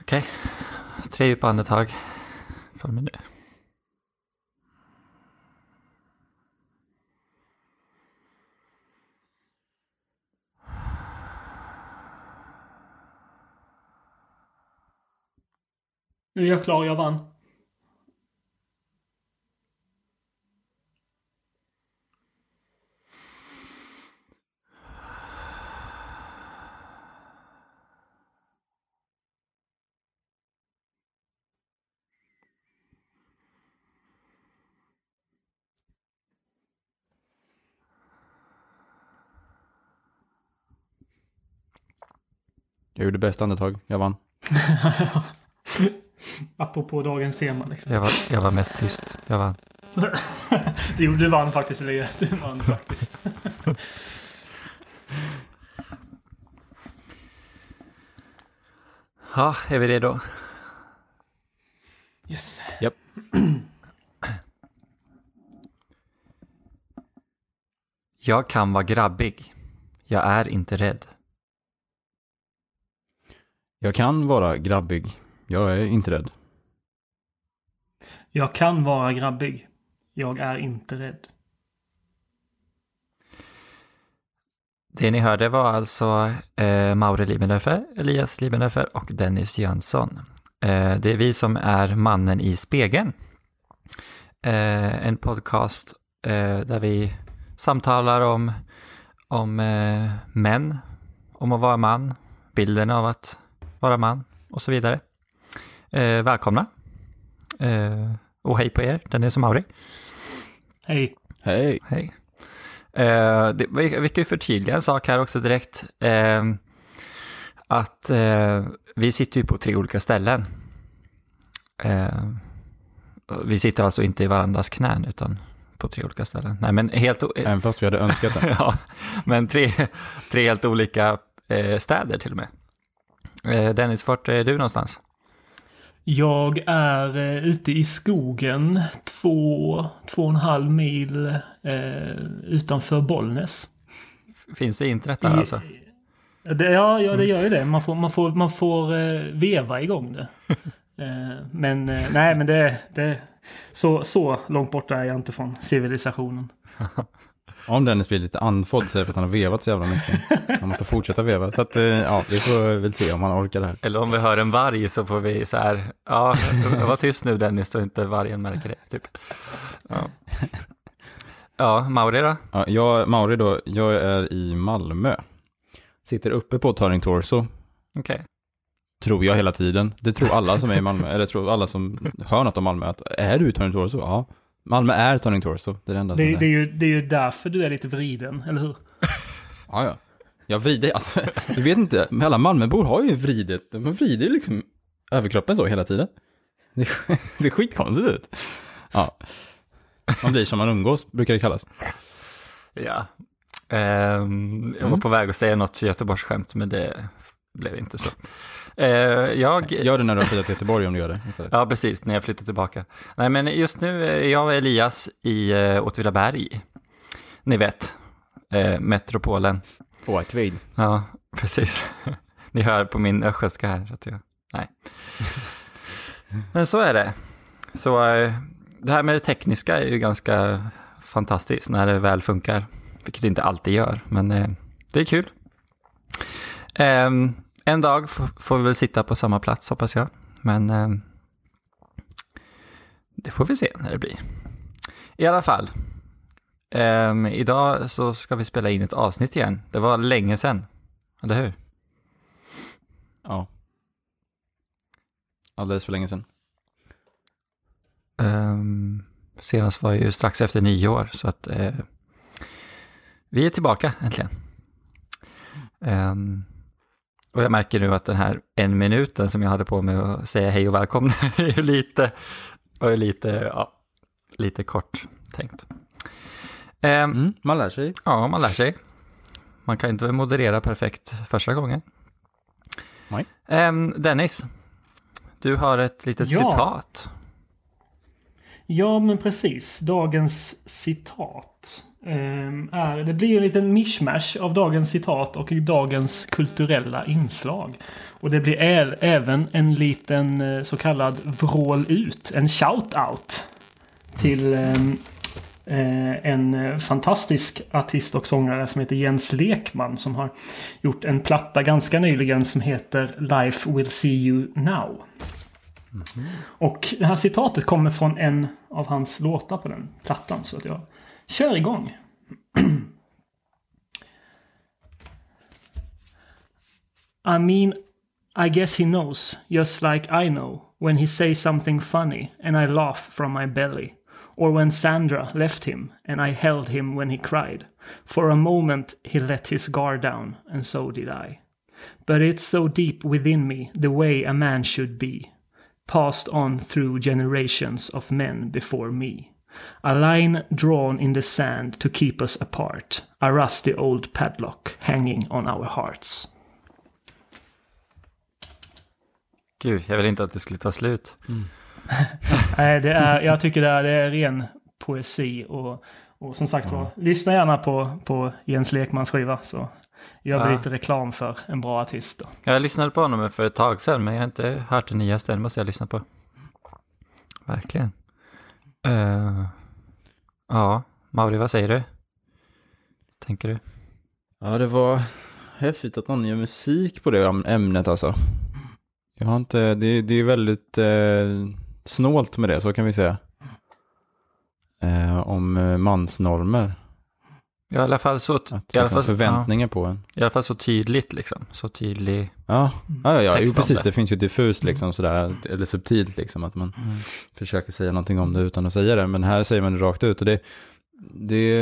Okej, tre djupa andetag från med nu. Nu är jag klar, jag vann. Jag gjorde bästa andetag, jag vann. Apropå dagens tema liksom. Jag var, jag var mest tyst. Jag vann. du, du vann faktiskt Elias. Du vann faktiskt. Ja, är vi redo? Yes. Japp. Jag kan vara grabbig. Jag är inte rädd. Jag kan vara grabbig. Jag är inte rädd. Jag kan vara grabbig. Jag är inte rädd. Det ni hörde var alltså eh, Maure Liebenhofer, Elias Liebenhofer och Dennis Jönsson. Eh, det är vi som är Mannen i spegeln. Eh, en podcast eh, där vi samtalar om, om eh, män, om att vara man, bilden av att vara man och så vidare. Eh, välkomna! Eh, och hej på er, Dennis och Mauri. Hej. Hej! Hej. Eh, det, vi, vi kan ju förtydliga en sak här också direkt. Eh, att eh, vi sitter ju på tre olika ställen. Eh, vi sitter alltså inte i varandras knän utan på tre olika ställen. Nej, men helt... o- Även fast vi hade önskat det. ja, men tre, tre helt olika eh, städer till och med. Eh, Dennis, vart är du någonstans? Jag är eh, ute i skogen två, två och en halv mil eh, utanför Bollnäs. Finns det internet där I- alltså? Det, ja, ja, det gör ju det. Man får, man får, man får eh, veva igång det. Eh, men nej, men det, det så, så långt borta är jag inte från civilisationen. Om Dennis blir lite andfådd så är det för att han har vevat så jävla mycket. Han måste fortsätta veva. Så att, eh, ja, vi får väl se om han orkar det här. Eller om vi hör en varg så får vi så här, ja, var tyst nu Dennis så inte vargen märker det. Typ. Ja, ja Mauri då? Ja, jag, Mauri då, jag är i Malmö. Sitter uppe på Turning Torso, Okej. tror jag hela tiden. Det tror alla som är i Malmö, eller tror alla som hör något om Malmö, att är du i Turning Torso? Ja. Malmö är Turning Torso, det är det enda som Det, är det, är ju, det är ju därför du är lite vriden, eller hur? Ja, ja. Jag vrider, alltså, du vet inte, alla Malmöbor har ju vridit, de vrider ju liksom överkroppen så hela tiden. Det, ser skitkonstigt ut. Ja. Man blir som man umgås, brukar det kallas. Ja. Ehm, jag var Mm. på väg att säga något Göteborgsskämt men det blev inte så. Eh, jag, Gör det när du har flyttat till Göteborg om du gör det. istället. ja precis, när jag flyttar tillbaka. Nej men just nu är jag och Elias i uh, Åtvidaberg. Ni vet, eh, metropolen. Åtvid. Ja, precis. Ni hör på min östgötska här. Så att jag, nej. Men så är det. Så eh, det här med det tekniska är ju ganska fantastiskt när det väl funkar. Vilket det inte alltid gör, men eh, det är kul. Ehm, en dag får vi väl sitta på samma plats hoppas jag. Men ehm, det får vi se när det blir. I alla fall. Ehm, idag så ska vi spela in ett avsnitt igen. Det var länge sedan, eller hur? Ja. Alldeles för länge sedan. Ehm, senast var ju strax efter nyår, så att eh, vi är tillbaka äntligen. Ehm, och jag märker nu att den här en minuten som jag hade på mig att säga hej och välkomna är ju lite, var lite, ja, lite kort tänkt. Ehm, Mm, man lär sig. Ja, man lär sig. Man kan inte moderera perfekt första gången. Nej. Ehm, Dennis, du har ett litet Ja. citat. Ja, men precis. Dagens citat är, det blir en liten mishmash av dagens citat och dagens kulturella inslag. Och det blir även en liten eh, så kallad vrål ut, en shout-out till ehm, eh, en eh, fantastisk artist och sångare som heter Jens Lekman som har gjort en platta ganska nyligen som heter Life will see you now. Och det här citatet kommer från en av hans låtar på den plattan. Så att jag kör igång. I mean, I guess he knows, just like I know, when he says something funny and I laugh from my belly. Or when Sandra left him and I held him when he cried. For a moment he let his guard down, and so did I. But it's so deep within me, the way a man should be passed on through generations of men before me. A line drawn in the sand to keep us apart, a rusty old padlock hanging on our hearts. Gud, jag vill inte att det skulle ta slut. Nej, det är, jag tycker det är, det är ren poesi och, och som sagt var, lyssna gärna på, på Jens Lekmans skiva så gör vi Ja. lite reklam för en bra artist. Då. Jag lyssnade på honom för ett tag sedan, men jag har inte hört det nyaste. Den måste jag lyssna på. Verkligen. Uh, ja, Mauri, vad säger du? Tänker du? Ja, det var häftigt att någon gör musik på det ämnet alltså. Jag har inte, det, det är väldigt eh, snålt med det, så kan vi säga. Eh, om eh, mansnormer. Ja, I alla fall så, Att i alla fall, förväntningar på en. ja, i alla fall så tydligt liksom. Så tydlig. Ja, ja, ja, ja jo, precis. det. Det finns ju diffust liksom sådär, eller subtilt liksom, att man Mm. försöker säga någonting om det utan att säga det. Men här säger man det rakt ut och det, det,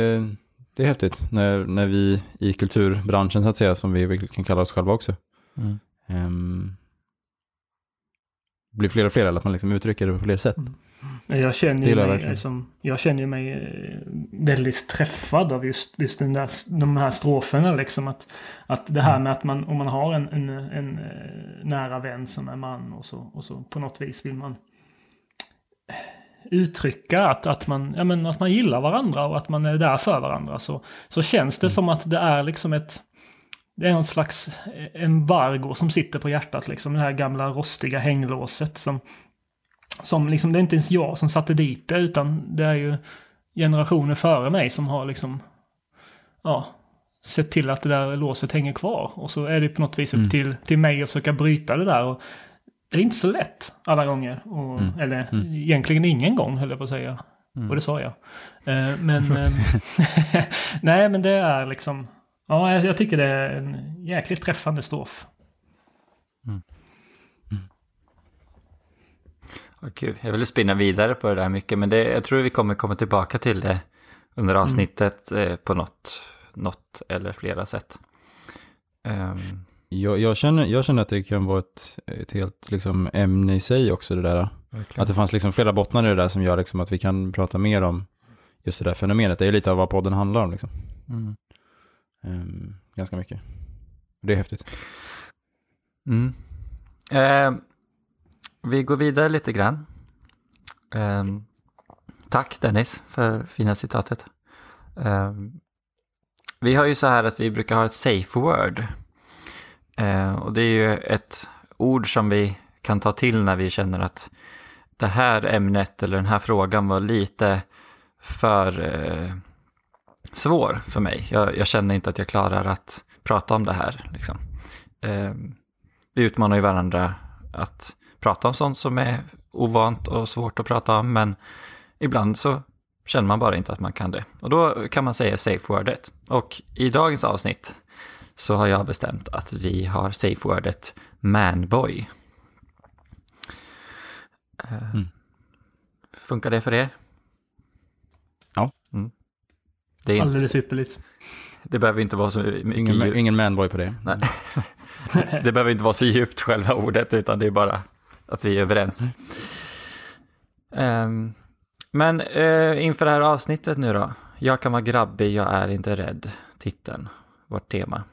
det är häftigt när, när vi i kulturbranschen så att säga, som vi kan kalla oss själva också, Mm. um, blir fler och fler, eller att man liksom uttrycker det på fler sätt. Men Jag känner ju mig, verkligen. som, jag känner mig eh, väldigt träffad av just, just den där, de här stroferna. Liksom. Att, att det här med att man, om man har en, en, en eh, nära vän som är man och så, och så på något vis vill man uttrycka att, att, man, ja, men att man gillar varandra och att man är där för varandra. Så, så känns det som att det är liksom ett det är någon slags embargo som sitter på hjärtat. Liksom, det här gamla rostiga hänglåset som, som liksom, det är inte ens jag som satte dit det, utan det är ju generationer före mig som har liksom, ja, sett till att det där låset hänger kvar. Och så är det på något vis upp Mm. till, till mig att försöka bryta det där. Och det är inte så lätt alla gånger. Och, Mm. Eller Mm. egentligen ingen gång, höll jag på att säga. Mm. Och det sa jag. Eh, men, eh, nej men det är liksom, ja jag, jag tycker det är en jäkligt träffande strof. Åh, Gud, jag ville spinna vidare på det där mycket, men det, jag tror vi kommer komma tillbaka till det under avsnittet eh, på något, något eller flera sätt. Ehm, Jag, jag, känner, jag känner att det kan vara ett, ett helt liksom, ämne i sig också det där. Att det fanns liksom flera bottnar i det där som gör liksom, att vi kan prata mer om just det där fenomenet. Det är lite av vad podden handlar om liksom. Mm. Ehm, ganska mycket. Det är häftigt. Mm. Ehm, vi går vidare lite grann. Um, tack Dennis för fina citatet. Um, vi har ju så här att vi brukar ha ett safe word. Uh, och det är ju ett ord som vi kan ta till när vi känner att det här ämnet eller den här frågan var lite för uh, svår för mig. Jag, jag känner inte att jag klarar att prata om det här. Liksom. Ehm, vi utmanar ju varandra att prata om sånt som är ovant och svårt att prata om, men ibland så känner man bara inte att man kan det. Och då kan man säga safe wordet. Och i dagens avsnitt så har jag bestämt att vi har safe wordet manboy. Eh, Mm. Funkar det för er? Ja. Mm. Det, är inte, Alldeles ypperligt. det behöver inte vara så mycket Ingen, djup- ingen manboy på det. Nej. det behöver inte vara så djupt själva ordet, utan det är bara att vi är överens. Um, men uh, inför det här avsnittet nu då. Jag kan vara grabbig, jag är inte rädd. Titeln, vårt tema.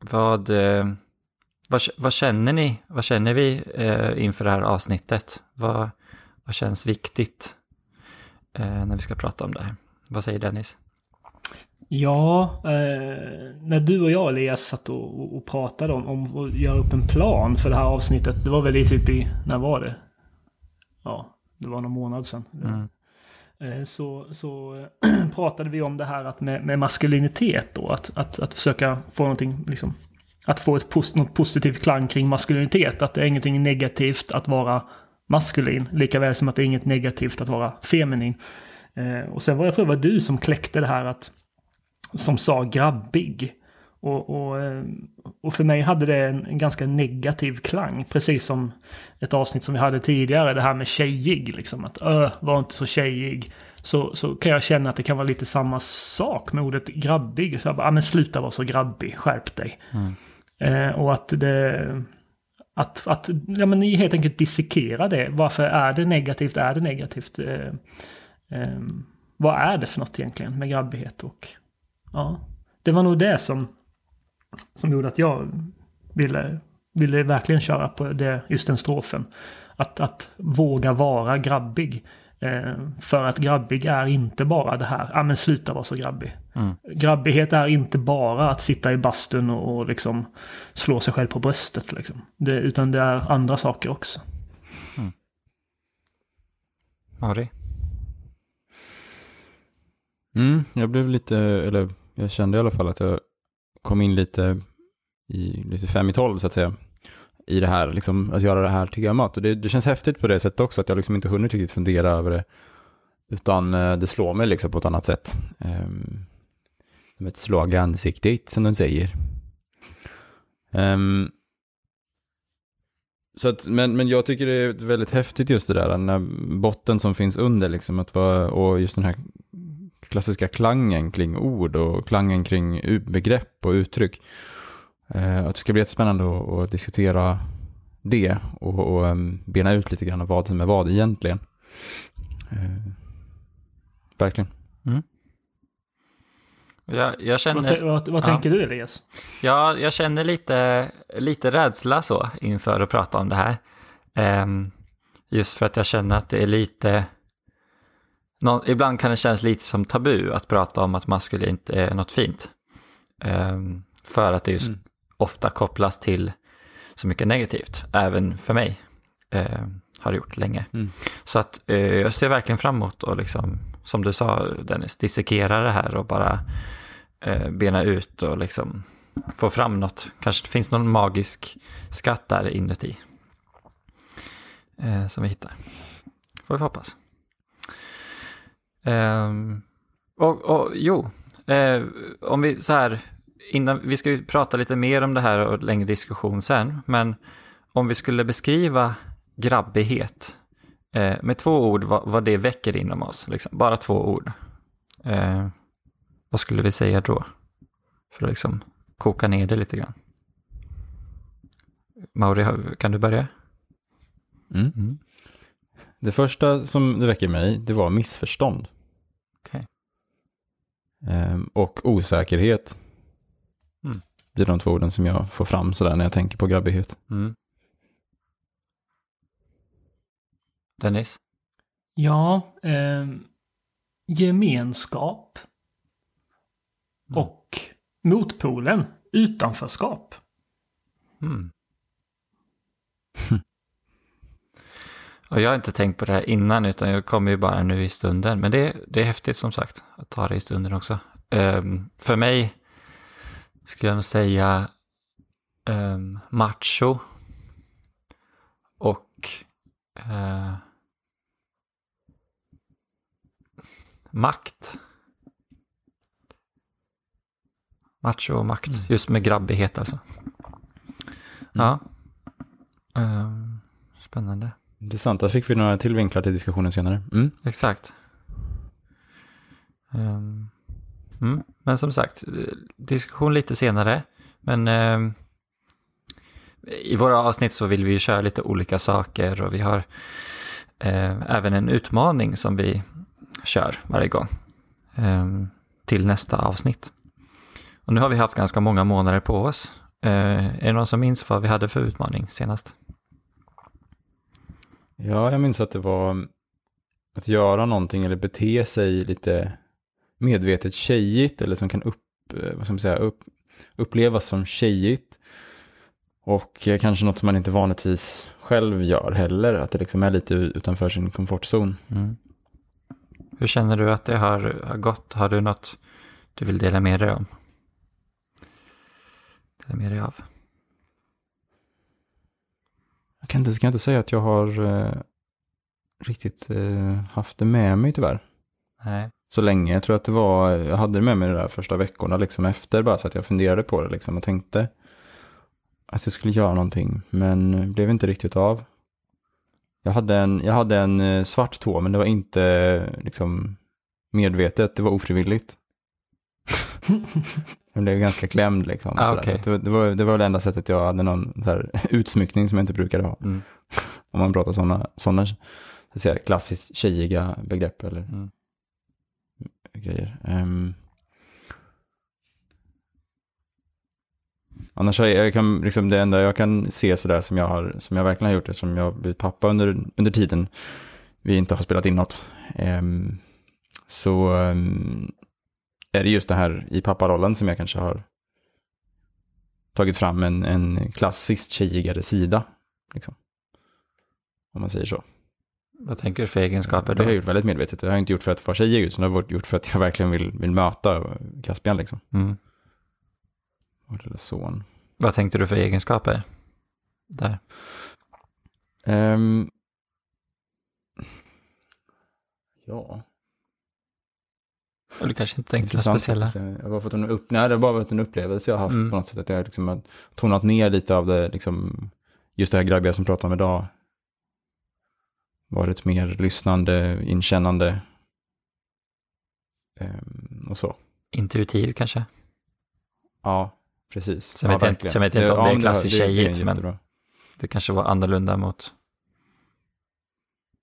Vad, uh, vad, vad känner ni? Vad känner vi uh, inför det här avsnittet? Vad, vad känns viktigt när vi ska prata om det här? Vad säger Dennis? Ja, eh, när du och jag Elias satt och, och, och pratade om, om att göra upp en plan för det här avsnittet. Det var väl i typ i, när var det? Ja, det var någon månad sedan. Mm. Eh, så, så pratade vi om det här att med, med maskulinitet då. Att, att, att försöka få någonting, liksom, att få ett post, något positivt klang kring maskulinitet. Att det är ingenting negativt att vara maskulin. Lika väl som att det är inget negativt att vara feminin. Eh, och sen var jag tror det var du som kläckte det här att som sa grabbig. Och, och, eh, och för mig hade det en, en, ganska negativ klang. Precis som ett avsnitt som vi hade tidigare. Det här med tjejig. Liksom, att öh, var inte så tjejig. Så, så kan jag känna att det kan vara lite samma sak med ordet grabbig. Så jag bara, ah, men sluta vara så grabbig, skärp dig. Mm. Eh, och att det... Att, att ja, men ni helt enkelt dissekera det. Varför är det negativt? Är det negativt? Eh, eh, vad är det för något egentligen med grabbighet? Och ja, det var nog det som, som gjorde att jag ville, ville verkligen köra på det, just den strofen. Att, att våga vara grabbig. Eh, för att grabbig är inte bara det här, ja ah, men sluta vara så grabbig. Mm. Grabbighet är inte bara att sitta i bastun och, och liksom slå sig själv på bröstet. Liksom. Det, utan det är andra saker också. Mm. Ari? Mm, jag blev lite, eller jag kände i alla fall att jag kom in lite i lite fem i tolv så att säga. I det här, liksom, att göra det här till gammalt. Och det, det känns häftigt på det sättet också, att jag liksom inte hunnit riktigt fundera över det. Utan eh, det slår mig liksom på ett annat sätt. Um, som ett slag i ansiktet, som de säger. Um, så att, men, men jag tycker det är väldigt häftigt just det där, den där botten som finns under, liksom, att vara, och just den här klassiska klangen kring ord och klangen kring begrepp och uttryck. Eh, att det ska bli jättespännande att, att diskutera det och, och um, bena ut lite grann vad som är vad egentligen. Eh, verkligen. Mm. Jag, jag känner, vad, vad, vad ja. tänker du Elias? Ja, jag känner lite, lite rädsla så inför att prata om det här. Um, just för att jag känner att det är lite Nå, ibland kan det kännas lite som tabu att prata om att maskulint är något fint. Um, för att det just mm. ofta kopplas till så mycket negativt, även för mig. Uh, har det gjort länge. Mm. Så att uh, jag ser verkligen fram emot och liksom, som du sa Dennis, dissekera det här och bara uh, bena ut och liksom få fram något. Kanske det finns någon magisk skatt där inuti. Uh, som vi hittar. Får vi hoppas. Um, och, och jo, eh, om vi så här, innan, vi ska ju prata lite mer om det här och längre diskussion sen, men om vi skulle beskriva grabbighet eh, med två ord, vad, vad, det väcker inom oss, liksom, bara två ord. Eh, vad skulle vi säga då? För att liksom koka ner det lite grann. Mauri, kan du börja? Mm. Mm. Det första som det väcker mig, det var missförstånd. Okay. Ehm, och osäkerhet. Mm. Det är de två orden som jag får fram sådär när jag tänker på grabbighet. Mm. Dennis? Ja, eh, gemenskap. Mm. Och motpolen, utanförskap. Mm. Och jag har inte tänkt på det här innan utan jag kommer ju bara nu i stunden. Men det, det är häftigt som sagt att ta det i stunden också. Um, för mig skulle jag nog säga um, macho och uh, makt. Macho och makt, mm. just med grabbighet alltså. Mm. Ja. Um, spännande. Intressant, där fick vi några till vinklar till diskussionen senare. Mm. Exakt. Um, mm. Men som sagt, diskussion lite senare. Men um, i våra avsnitt så vill vi ju köra lite olika saker och vi har um, även en utmaning som vi kör varje gång um, till nästa avsnitt. Och nu har vi haft ganska många månader på oss. Uh, är det någon som minns vad vi hade för utmaning senast? Ja, jag minns att det var mm, att göra någonting eller bete sig lite medvetet tjejigt eller som kan upp, eh, vad ska man säga, upp, upplevas som tjejigt. Och eh, kanske något som man inte vanligtvis själv gör heller, att det liksom är lite utanför sin komfortzon. Mm. Hur känner du att det har, har gått? Har du något du vill dela med dig om? Dela med dig av? Jag kan inte, kan inte säga att jag har eh, riktigt eh, haft det med mig tyvärr. Nej. Så länge. Jag tror att det var, jag hade det med mig de där första veckorna liksom efter bara så att jag funderade på det liksom och tänkte att jag skulle göra någonting. Men blev inte riktigt av. Jag hade en, jag hade en eh, svart tå men det var inte liksom medvetet, det var ofrivilligt. Jag blev ganska klämd liksom. Ah, okej. det, var, det, var, det var det enda sättet jag hade någon så utsmyckning som jag inte brukade ha. Mm. Om man pratar sådana, sådana så säga, klassiskt tjejiga begrepp eller Mm. grejer. Ehm. annars är jag kan, liksom det enda jag kan se sådär som jag, har, som jag verkligen har gjort eftersom jag har blivit pappa under, under tiden vi inte har spelat in något. ehm, så ehm, är det just det här i papparollen som jag kanske har tagit fram en, en klassiskt tjejigare sida. Liksom. Om man säger så. Vad tänker du för egenskaper Det då? har jag gjort väldigt medvetet. Det har jag inte gjort för att vara tjejig, utan det har varit gjort för att jag verkligen vill, vill möta Caspian liksom. Mm. Vår lilla son. Vad tänkte du för egenskaper? Där. Ehm. ja, Du kanske inte tänkte några speciella? Jag har fått en, upp, nej, det har bara varit en upplevelse jag har haft Mm. på något sätt. Att jag liksom har tonat ner lite av det, liksom, just det här grabbiga som pratar om idag. Varit mer lyssnande, inkännande. Ehm, och så. Intuitiv kanske? Ja, precis. Sen ja, vet jag sen vet jag inte om det är klassiskt tjejigt, men-. Det kanske var annorlunda mot...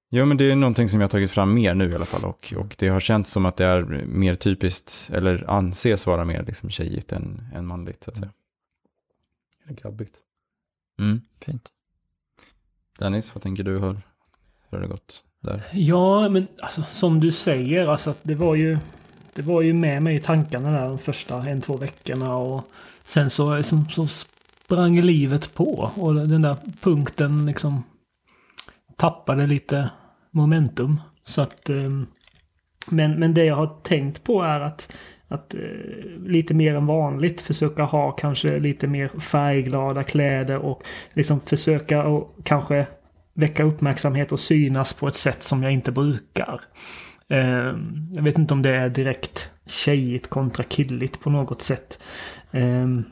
Jo, men det är någonting som jag har tagit fram mer nu i alla fall. Och, och det har känts som att det är mer typiskt, eller anses vara mer liksom tjejigt än, än manligt, så att säga. Eller grabbigt. Mm. Fint. Dennis, vad tänker du? Hur, hur har det gått där? Ja, men alltså, som du säger, alltså, att det var ju det var ju med mig i tankarna där de första en, två veckorna och sen så, så, så sprang livet på och den där punkten liksom tappade lite momentum. Så att, ehm, men, men det jag har tänkt på är att, att eh, lite mer än vanligt försöka ha kanske lite mer färgglada kläder och liksom försöka och kanske väcka uppmärksamhet och synas på ett sätt som jag inte brukar. Ehm, jag vet inte om det är direkt tjejigt kontra killigt på något sätt. Ehm,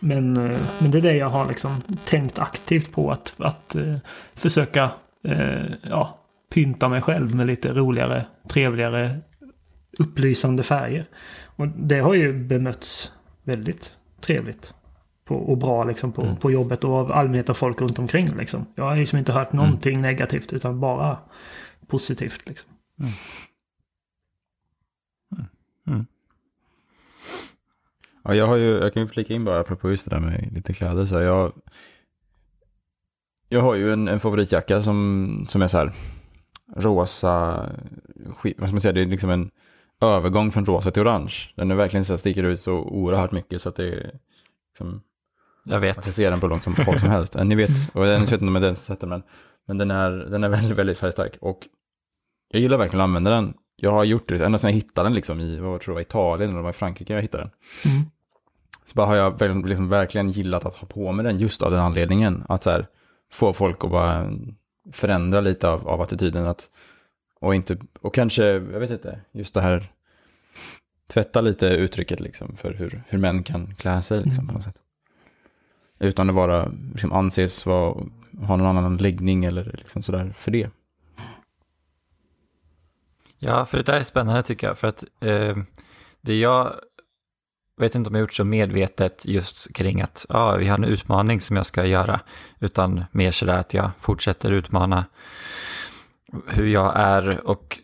men, eh, men det är det jag har liksom tänkt aktivt på att, att eh, försöka eh, ja, pynta mig själv med lite roligare, trevligare, upplysande färger. Och det har ju bemötts väldigt trevligt. På, och bra liksom på, Mm. på jobbet och av allmänhet och folk runt omkring. Liksom. Jag har liksom inte hört någonting negativt utan bara positivt. Liksom. Ja, jag har ju, jag kan ju flika in bara apropå just det där med lite kläder. Så här, jag, jag har ju en, en favoritjacka som, som är så här rosa, skit, vad ska man säga, det är liksom en övergång från rosa till orange. Den är verkligen så här, sticker ut så oerhört mycket så att det är liksom, Jag man vet. kan se den på långt som, håll som helst. Ni vet, och den, vet inte om den sätter men, men den är, den är väldigt, väldigt färgstark. Och jag gillar verkligen att använda den. Jag har gjort det, ända sedan jag hittade den liksom i, vad tror jag, Italien eller var i Frankrike jag hittade den. Mm. Så bara har jag liksom verkligen gillat att ha på mig den just av den anledningen. Att så här, få folk att bara förändra lite av, av attityden. Att, och, inte, och kanske, jag vet inte, just det här tvätta lite uttrycket liksom för hur, hur män kan klä sig liksom, på något sätt. Utan att vara, liksom, anses vara, ha någon annan läggning eller liksom sådär för det. Ja, för det där är spännande tycker jag. För att eh, det jag vet inte om jag gjort så medvetet just kring att ja, vi har en utmaning som jag ska göra. Utan mer sådär att jag fortsätter utmana hur jag är och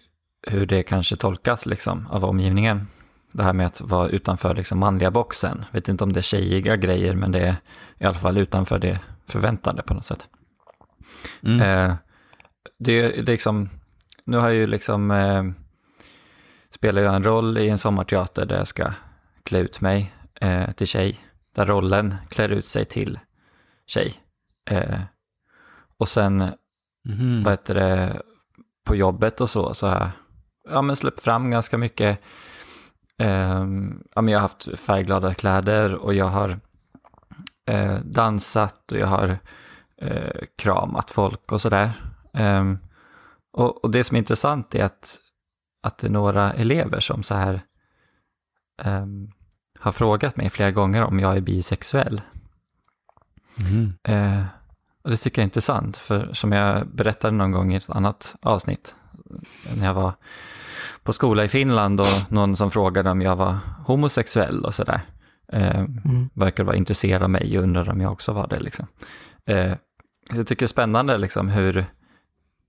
hur det kanske tolkas liksom av omgivningen. Det här med att vara utanför liksom manliga boxen. Vet inte om det är tjejiga grejer men det är i alla fall utanför det förväntade på något sätt. Mm. Eh, det är liksom, nu har jag ju liksom eh, spelar jag en roll i en sommarteater där jag ska klä ut mig eh, till tjej, där rollen klär ut sig till tjej. Eh, och sen, Mhm. vad heter det, på jobbet och så, så har jag ja, men släppt fram ganska mycket. Eh, ja, men jag har haft färgglada kläder och jag har eh, dansat och jag har eh, kramat folk och sådär. Eh, och, och det som är intressant är att, att det är några elever som så här ehm, har frågat mig flera gånger om jag är bisexuell. Mhm. Eh, och det tycker jag är intressant, för som jag berättade någon gång i ett annat avsnitt, när jag var på skola i Finland och någon som frågade om jag var homosexuell och sådär. Eh, Mm. verkar vara intresserad av mig och undrar om jag också var det. Liksom. Eh, jag tycker det är spännande liksom, hur,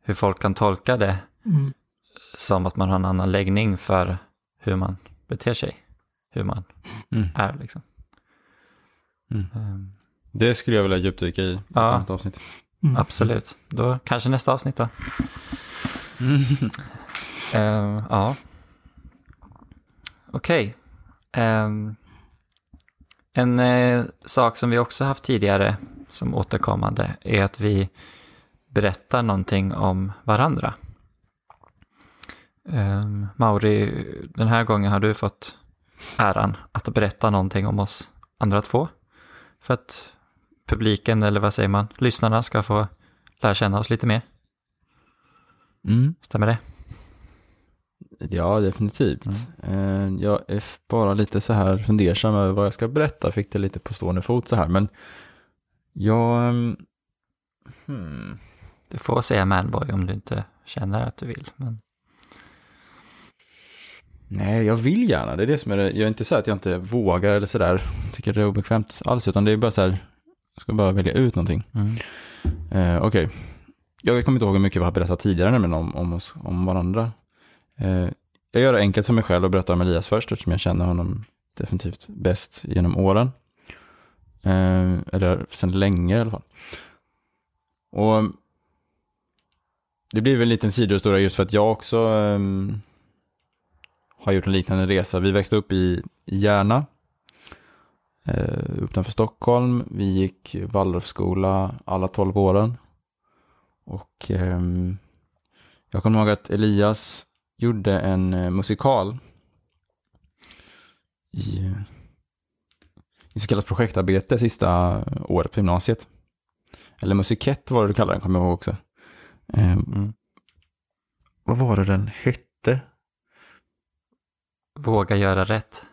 hur folk kan tolka det Mm. som att man har en annan läggning för hur man beter sig, hur man Mm. är. Liksom. Mm. Ehm, Det skulle jag vilja djupdyka i i ett Ja. annat avsnitt. Mm. absolut, då kanske nästa avsnitt då. Ehm, ja. Okej. Ehm, en eh, sak som vi också haft tidigare som återkommande är att vi berättar någonting om varandra. Um, Mauri, den här gången har du fått äran att berätta någonting om oss andra två. För att publiken, eller vad säger man, lyssnarna ska få lära känna oss lite mer. Mm. Stämmer det? Ja, definitivt. Eh, Jag är bara lite så här fundersam över vad jag ska berätta. Fick det lite på stående fot så här. Men jag... ehm, Hmm. Du får säga manboy om du inte känner att du vill. Men... Nej, jag vill gärna. Det är det som är det. Jag är inte så att jag inte vågar eller så där. Tycker det är obekvämt alls. Utan det är bara så här. Jag ska bara välja ut någonting. Mm. Eh, Okej. Jag kommer inte ihåg hur mycket vi har berättat tidigare nämligen om, om oss, om varandra. Eh, jag gör det enkelt för mig själv och berättar om Elias först eftersom jag känner honom definitivt bäst genom åren. Eh, eller sedan länge i alla fall. Och det blir väl en liten sidohistoria just för att jag också ehm, har gjort en liknande resa. Vi växte upp i Järna, eh, utanför Stockholm. Vi gick Waldorfskola alla tolv åren. Och ehm, jag kommer ihåg att Elias gjorde en eh, musikal i, i så kallat projektarbete sista året på gymnasiet. Eller musikett var det du kallade den, kommer jag ihåg också. Ehm, mm. vad var det den hette? Våga göra rätt.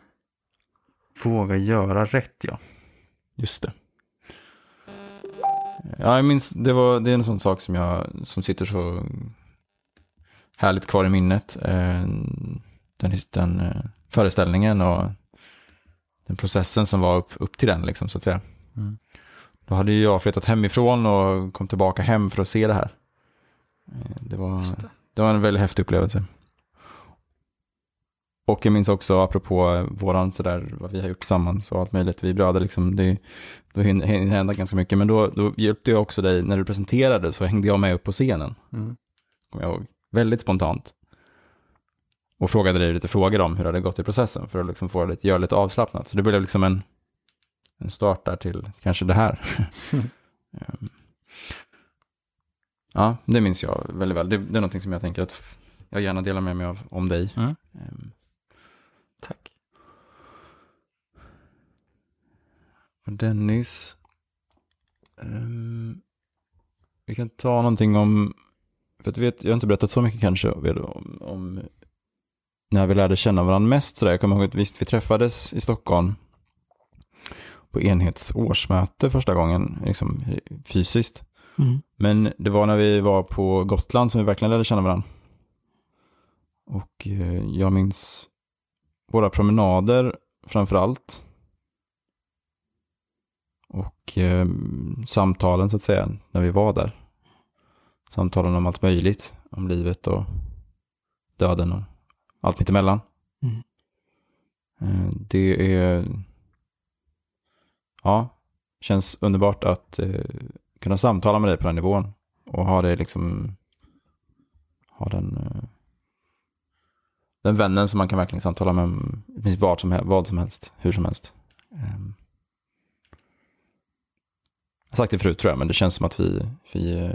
Våga göra rätt, ja. Just det. Ja, jag minns, det, var, det är en sån sak som, jag, som sitter så härligt kvar i minnet. Eh, Den, den eh, föreställningen och den processen som var upp, upp till den, liksom, så att säga. Mm. Då hade ju jag flyttat hemifrån och kom tillbaka hem för att se det här. Eh, Det var, det. det var en väldigt häftig upplevelse. Och jag minns också, apropå våran sådär, vad vi har gjort tillsammans och allt möjligt, vi bröder liksom, det, då hinner det hända ganska mycket. Men då, då hjälpte jag också dig, när du presenterade så hängde jag med upp på scenen, Mm. kommer jag ihåg. Väldigt spontant. Och frågade dig lite frågor om hur det hade gått i processen, för att liksom få det lite, göra lite avslappnat. Så det blev liksom en, en start där till kanske det här. Ehm. ja, det minns jag väldigt väl. Det, det är någonting som jag tänker att jag gärna delar med mig av om dig. Mm. Tack. Och Dennis. ehm, vi kan ta någonting om, för att vet, jag har inte berättat så mycket kanske om, om när vi lärde känna varandra mest. Sådär. Jag kommer ihåg att visst, vi träffades i Stockholm på enhets årsmöte första gången, liksom fysiskt. Mm. Men det var när vi var på Gotland som vi verkligen lärde känna varandra. Och eh, jag minns våra promenader framför allt. Och eh, samtalen så att säga, när vi var där. Samtalen om allt möjligt, om livet och döden och allt mittemellan. Mm. Eh, det är, ja, känns underbart att eh, kunna samtala med dig på den nivån. Och ha det liksom, ha den, eh, den vännen som man kan verkligen samtala med om vad som, hel- vad som helst, hur som helst. Ehm. Jag har sagt det förut tror jag, men det känns som att vi, vi eh,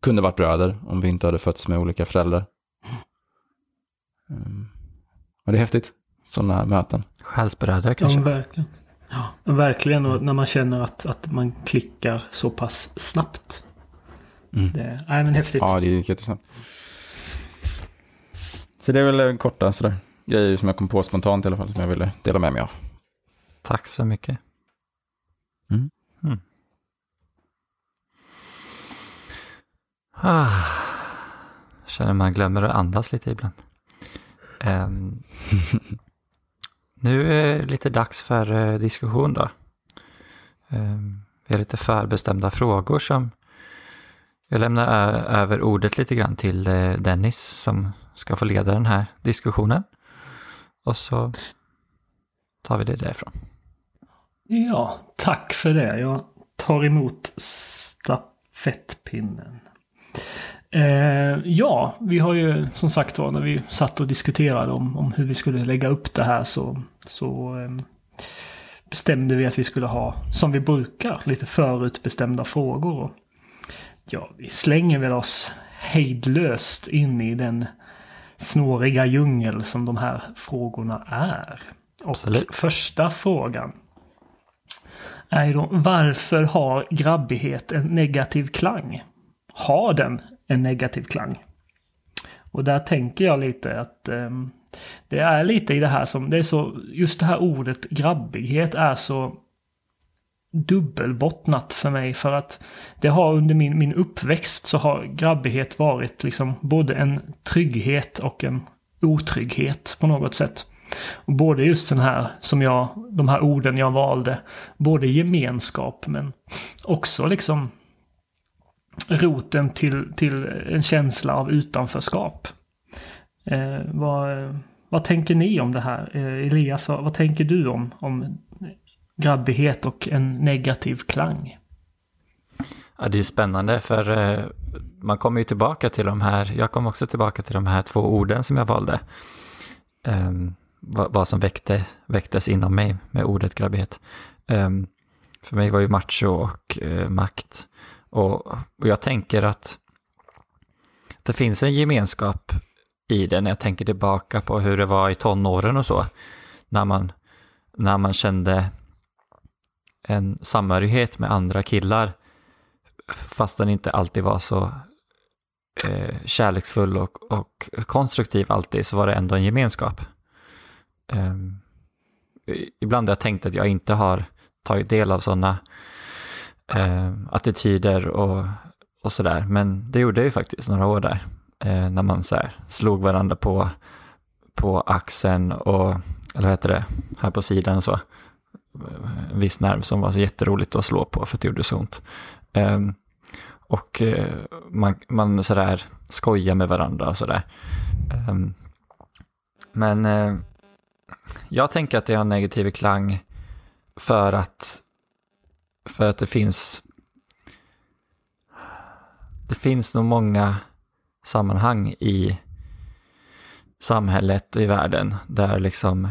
kunde varit bröder om vi inte hade fötts med olika föräldrar. Um, och det är häftigt, sådana möten. Själsbröder Ja, kanske? men verkligen. Ja, verkligen. Och när man känner att, att man klickar så pass snabbt. Mm. Det, nej, men häftigt. Ja, det är jättesnabbt. Så det är väl en korta sådär, grejer som jag kom på spontant i alla fall, som jag ville dela med mig av. Tack så mycket. Mm. Mm. Ah, känner man glömmer att andas lite ibland. Ehm, nu är det lite dags för eh, diskussion då. Ehm, vi har lite förbestämda frågor som jag lämnar över ordet lite grann till eh, Dennis som ska få leda den här diskussionen. Och så tar vi det därifrån. Ja, tack för det. Jag tar emot stafettpinnen. Eh, ja, vi har ju som sagt var när vi satt och diskuterade om, om hur vi skulle lägga upp det här så, så eh, bestämde vi att vi skulle ha, som vi brukar, lite förutbestämda frågor. Och, ja, vi slänger väl oss hejdlöst in i den snåriga djungel som de här frågorna är. Och Absolut. första frågan är ju då varför har grabbighet en negativ klang? Har den en negativ klang? Och där tänker jag lite att ehm, det är lite i det här som, det är så, just det här ordet grabbighet är så dubbelbottnat för mig för att det har under min, min uppväxt så har grabbighet varit liksom både en trygghet och en otrygghet på något sätt. Och både just den här, som jag, de här orden jag valde, både gemenskap men också liksom roten till, till en känsla av utanförskap. Eh, vad, vad tänker ni om det här? Eh, Elias, vad, vad tänker du om, om grabbighet och en negativ klang? Ja, det är spännande för eh, man kommer ju tillbaka till de här, jag kom också tillbaka till de här två orden som jag valde. Ehm, um, vad, vad som väckte, väcktes inom mig med ordet grabbighet. Um, för mig var ju macho och uh, makt. Och, och jag tänker att det finns en gemenskap i det när jag tänker tillbaka på hur det var i tonåren och så. När man, när man kände en samhörighet med andra killar fast den inte alltid var så eh, kärleksfull och, och konstruktiv alltid så var det ändå en gemenskap. Eh, ibland har jag tänkt att jag inte har tagit del av sådana eh, attityder och, och sådär, men det gjorde jag ju faktiskt några år där. Eh, när man så här, slog varandra på, på axeln och, eller vad heter det, här på sidan så. En viss nerv som var så jätteroligt att slå på för att det gjorde så ont. Ehm, och eh, man, man sådär skojar med varandra och sådär. Ehm, men eh, jag tänker att det har en negativ klang för att, för att det finns det finns nog många sammanhang i samhället och i världen där liksom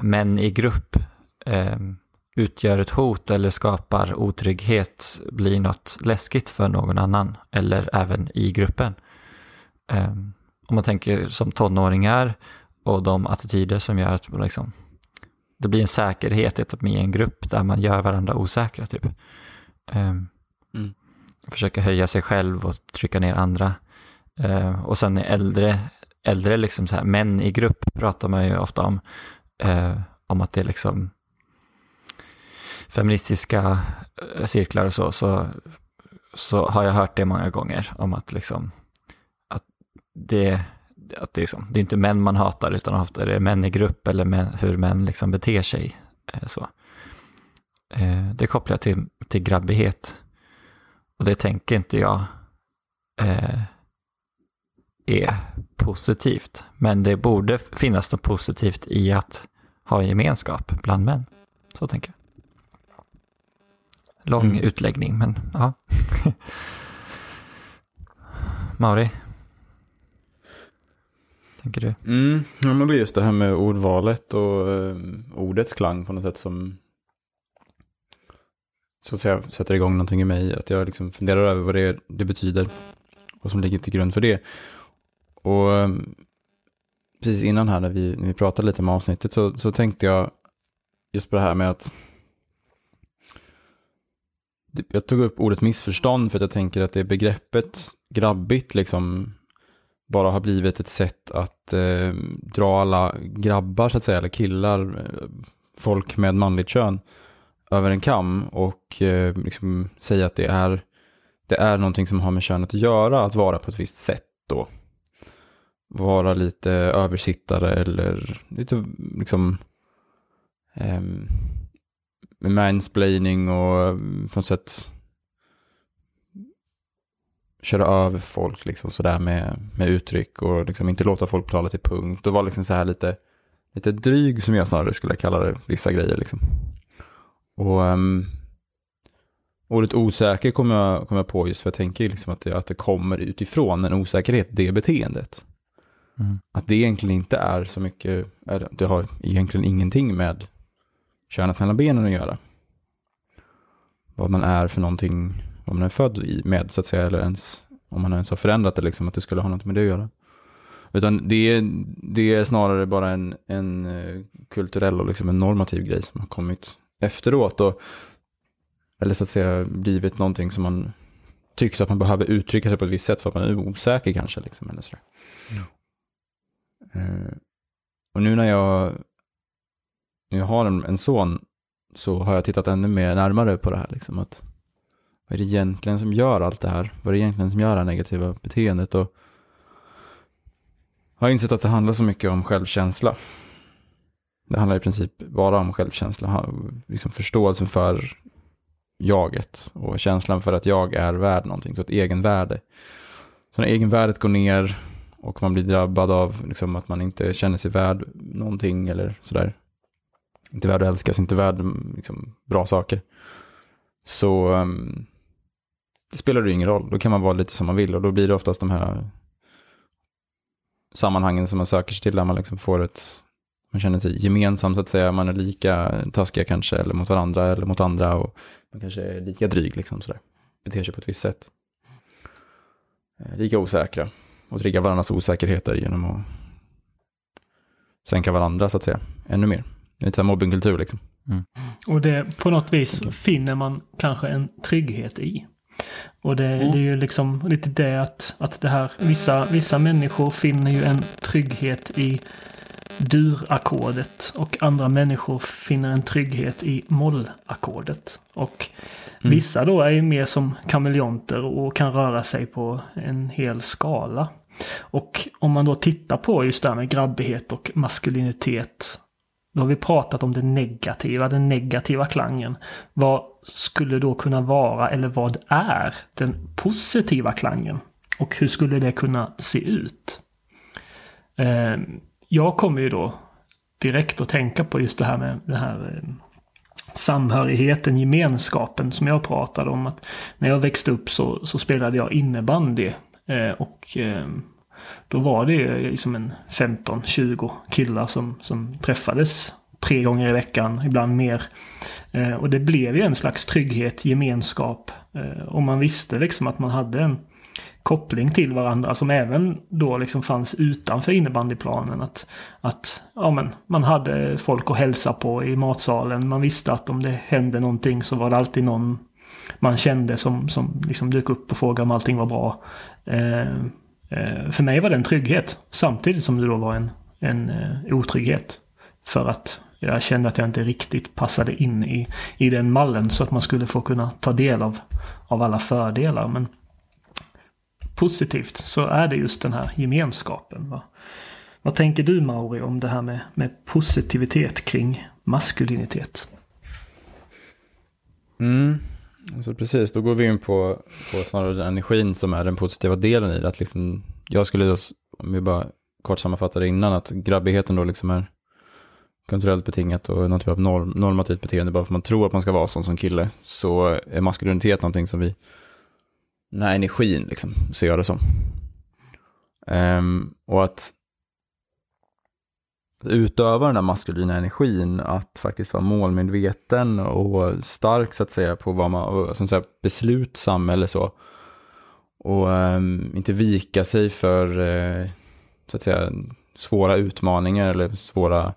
män i grupp eh, utgör ett hot eller skapar otrygghet blir något läskigt för någon annan eller även i gruppen. Eh, om man tänker som tonåringar och de attityder som gör att liksom, det blir en säkerhet i att en grupp där man gör varandra osäkra. Typ. Eh, Mm. Försöka höja sig själv och trycka ner andra. Eh, och sen i äldre, äldre liksom så här, män i grupp pratar man ju ofta om, eh, om att det är liksom feministiska eh, cirklar och så, så, så har jag hört det många gånger om att liksom att det, att det, är liksom, det är inte män man hatar utan ofta är det män i grupp eller män, hur män liksom beter sig. Eh, så. Eh, det kopplar jag till, till grabbighet. Och det tänker inte jag eh, är positivt. Men det borde finnas något positivt i att ha gemenskap bland män. Så tänker jag. Lång Mm. utläggning, men ja. Mauri? tänker du? Mm, ja, men det är just det här med ordvalet och eh, ordets klang på något sätt som så att säga sätter igång någonting i mig. Att jag liksom funderar över vad det, det betyder och som ligger till grund för det. Och eh, precis innan här när vi, när vi pratade lite om avsnittet så, så tänkte jag just på det här med att jag tog upp ordet missförstånd för att jag tänker att det begreppet grabbigt liksom bara har blivit ett sätt att eh, dra alla grabbar så att säga, eller killar, eh, folk med manligt kön över en kam och eh, liksom säga att det är, det är någonting som har med könet att göra, att vara på ett visst sätt då. Vara lite översittare eller lite liksom eh, mansplaining och eh, på något sätt köra över folk liksom sådär med, med uttryck och liksom inte låta folk tala till punkt och vara liksom så här lite, lite dryg som jag snarare skulle kalla det, vissa grejer liksom. Och um, ordet osäker kommer jag, kommer jag på just för jag tänker liksom att det, att det kommer utifrån en osäkerhet, det beteendet. Mm. Att det egentligen inte är så mycket, det har egentligen ingenting med könet mellan benen att göra. Vad man är för någonting vad man är född i med så att säga, eller ens om man ens har förändrat det, liksom, att det skulle ha något med det att göra. Utan det är, det är snarare bara en, en eh, kulturell och liksom en normativ grej som har kommit efteråt. Och, eller så att säga blivit någonting som man tyckte att man behöver uttrycka sig på ett visst sätt för att man är osäker kanske. Liksom, eller sådär. Uh, och nu när jag, jag har en, en son så har jag tittat ännu mer närmare på det här. Liksom, att vad är det egentligen som gör allt det här? Vad är det egentligen som gör det här negativa beteendet? Och jag har insett att det handlar så mycket om självkänsla. Det handlar i princip bara om självkänsla, liksom förståelsen för jaget och känslan för att jag är värd någonting, så ett egenvärde. Så när egenvärdet går ner och man blir drabbad av liksom, att man inte känner sig värd någonting eller sådär. Inte värd att älskas, inte värd mm, liksom, bra saker. Så um, det spelar ju ingen roll. Då kan man vara lite som man vill och då blir det oftast de här sammanhangen som man söker sig till där man liksom får ett, man känner sig gemensam så att säga, man är lika taskiga kanske eller mot varandra eller mot andra och man kanske är lika dryg liksom sådär, beter sig på ett visst sätt. Eh, lika osäkra och trigga varandras osäkerheter genom att sänka varandra så att säga, ännu mer. Det är lite mobbingkultur liksom. Mm. Och det på något vis okay. finner man kanske en trygghet i. Och det, mm. det, är ju liksom lite det att, att det här, vissa, vissa människor finner ju en trygghet i durackordet och andra människor finner en trygghet i mollackordet. Och mm. vissa då är ju mer som kameleonter och kan röra sig på en hel skala. Och om man då tittar på just det här med grabbighet och maskulinitet då har vi pratat om det negativa, den negativa klangen. Vad skulle då kunna vara, eller vad är, den positiva klangen? Och hur skulle det kunna se ut? Ehm, jag kommer ju då direkt att tänka på just det här med den här ehm, samhörigheten, gemenskapen som jag pratade om. att När jag växte upp så, så spelade jag innebandy. Eh, och ehm, då var det eh, liksom en 15-20 killar som, som träffades tre gånger i veckan, ibland mer. Eh, och det blev ju en slags trygghet, gemenskap. Eh, och man visste liksom att man hade en koppling till varandra som även då liksom fanns utanför innebandyplanen. Att, att ja, men, man hade folk att hälsa på i matsalen. Man visste att om det hände någonting så var det alltid någon man kände som, som liksom dök upp och frågade om allting var bra. Eh, Eh, för mig var det en trygghet samtidigt som det då var en, en eh, otrygghet. För att jag kände att jag inte riktigt passade in i, i den mallen så att man skulle få kunna ta del av, av alla fördelar. Men positivt så är det just den här gemenskapen. Va? Vad tänker du Mauri om det här med, med positivitet kring maskulinitet? Mm. Alltså precis, då går vi in på, på snarare den energin som är den positiva delen i det. Att liksom, jag skulle då, om vi bara kort sammanfattar det innan, att grabbigheten då liksom är kulturellt betingat och någon typ av norm, normativt beteende bara för att man tror att man ska vara sån som kille. Så är maskulinitet någonting som vi, den här energin liksom, ser jag det som. Um, och att utöva den där maskulina energin, att faktiskt vara målmedveten och stark så att säga på vad man, som säga, beslutsam eller så. Och um, inte vika sig för uh, så att säga svåra utmaningar eller svåra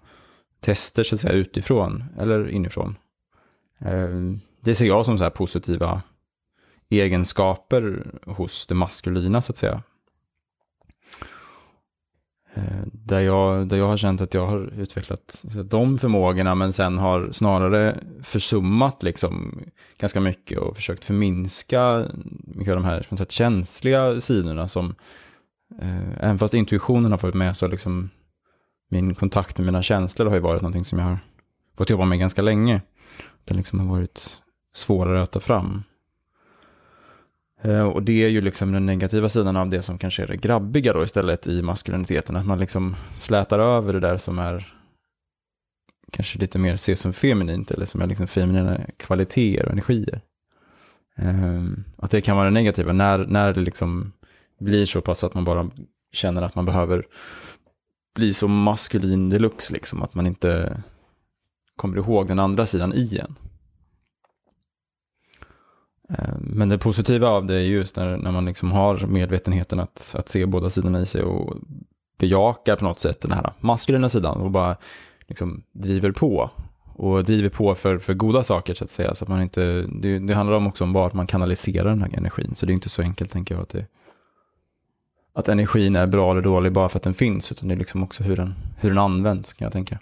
tester så att säga utifrån eller inifrån. Uh, det ser jag som så här positiva egenskaper hos det maskulina så att säga. Eh, där jag, där jag har känt att jag har utvecklat de förmågorna men sen har snarare försummat liksom ganska mycket och försökt förminska mycket av de här sätt, känsliga sidorna som eh, även fast intuitionen har fått med så liksom min kontakt med mina känslor har ju varit någonting som jag har fått jobba med ganska länge. Det liksom har varit svårare att ta fram. Eh, och det är ju liksom den negativa sidan av det som kanske är det grabbiga då istället i maskuliniteten. Att man liksom slätar över det där som är kanske lite mer ses som feminint eller som är liksom feminina kvaliteter och energier. Ehm, att det kan vara det negativa när, när det liksom blir så pass att man bara känner att man behöver bli så maskulin deluxe liksom. Att man inte kommer ihåg den andra sidan i en. Eh, men det positiva av det är just när, när man liksom har medvetenheten att, att se båda sidorna i sig och bejaka på något sätt den här maskulina sidan och bara liksom driver på. Och driver på för, för goda saker så att säga. Så att man inte, det, det handlar om också om vart man kanaliserar den här energin. Så det är inte så enkelt tänker jag att, det, att energin är bra eller dålig bara för att den finns. Utan det är liksom också hur den, hur den används kan jag tänka.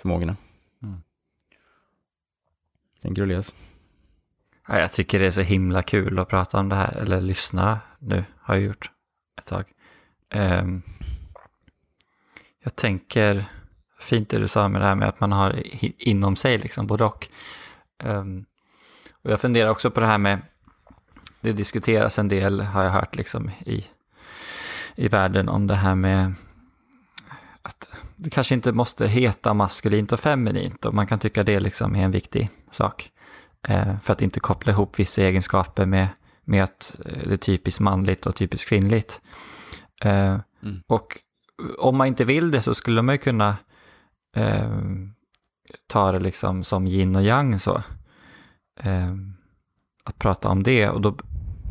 Förmågorna. Mm. Tänker du Elias? Ja, jag tycker det är så himla kul att prata om det här, eller lyssna nu, har jag gjort ett tag. Um, jag tänker, fint det du sa med det här med att man har inom sig liksom både och. Um, och jag funderar också på det här med, det diskuteras en del, har jag hört liksom i, i världen om det här med att det kanske inte måste heta maskulint och feminint och man kan tycka det liksom är en viktig sak. Eh, för att inte koppla ihop vissa egenskaper med, med att eh, det är typiskt manligt och typiskt kvinnligt. Eh, mm. Och om man inte vill det så skulle man ju kunna eh, ta det liksom som yin och yang så. Eh, att prata om det och då,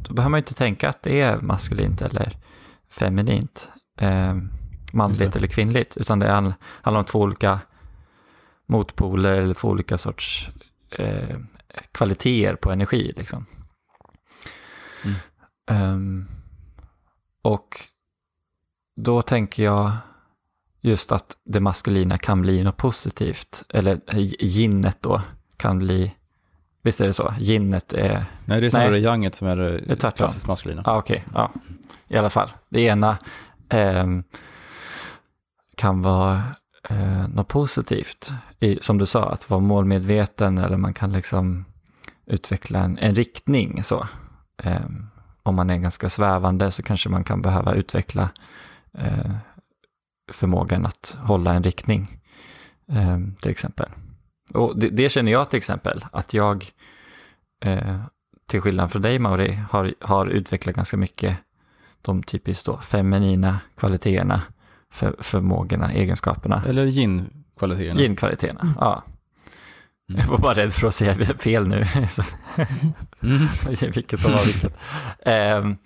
då behöver man inte tänka att det är maskulint eller feminint, eh, manligt eller kvinnligt, utan det handlar om två olika motpoler eller två olika sorts kvaliteter på energi. Liksom. Mm. Um, och då tänker jag just att det maskulina kan bli något positivt. Eller ginnet då kan bli, visst är det så? Ginnet är... Nej, det är snarare yanget som är det, det klassiskt maskulina. Ah, Okej, okay. ja. i alla fall. Det ena eh, kan vara eh, något positivt. I, som du sa, att vara målmedveten eller man kan liksom utveckla en, en riktning. Så. Eh, om man är ganska svävande så kanske man kan behöva utveckla eh, förmågan att hålla en riktning, eh, till exempel. Och det, det, känner jag till exempel, att jag, eh, till skillnad från dig Mauri, har, har utvecklat ganska mycket de typiskt då feminina kvaliteterna för, förmågorna, egenskaperna. Eller yin-kvaliteterna. Yin-kvaliteterna, mm. ja. Mm. Jag var bara rädd för att säga fel nu. mm. vilket som var vilket. Um,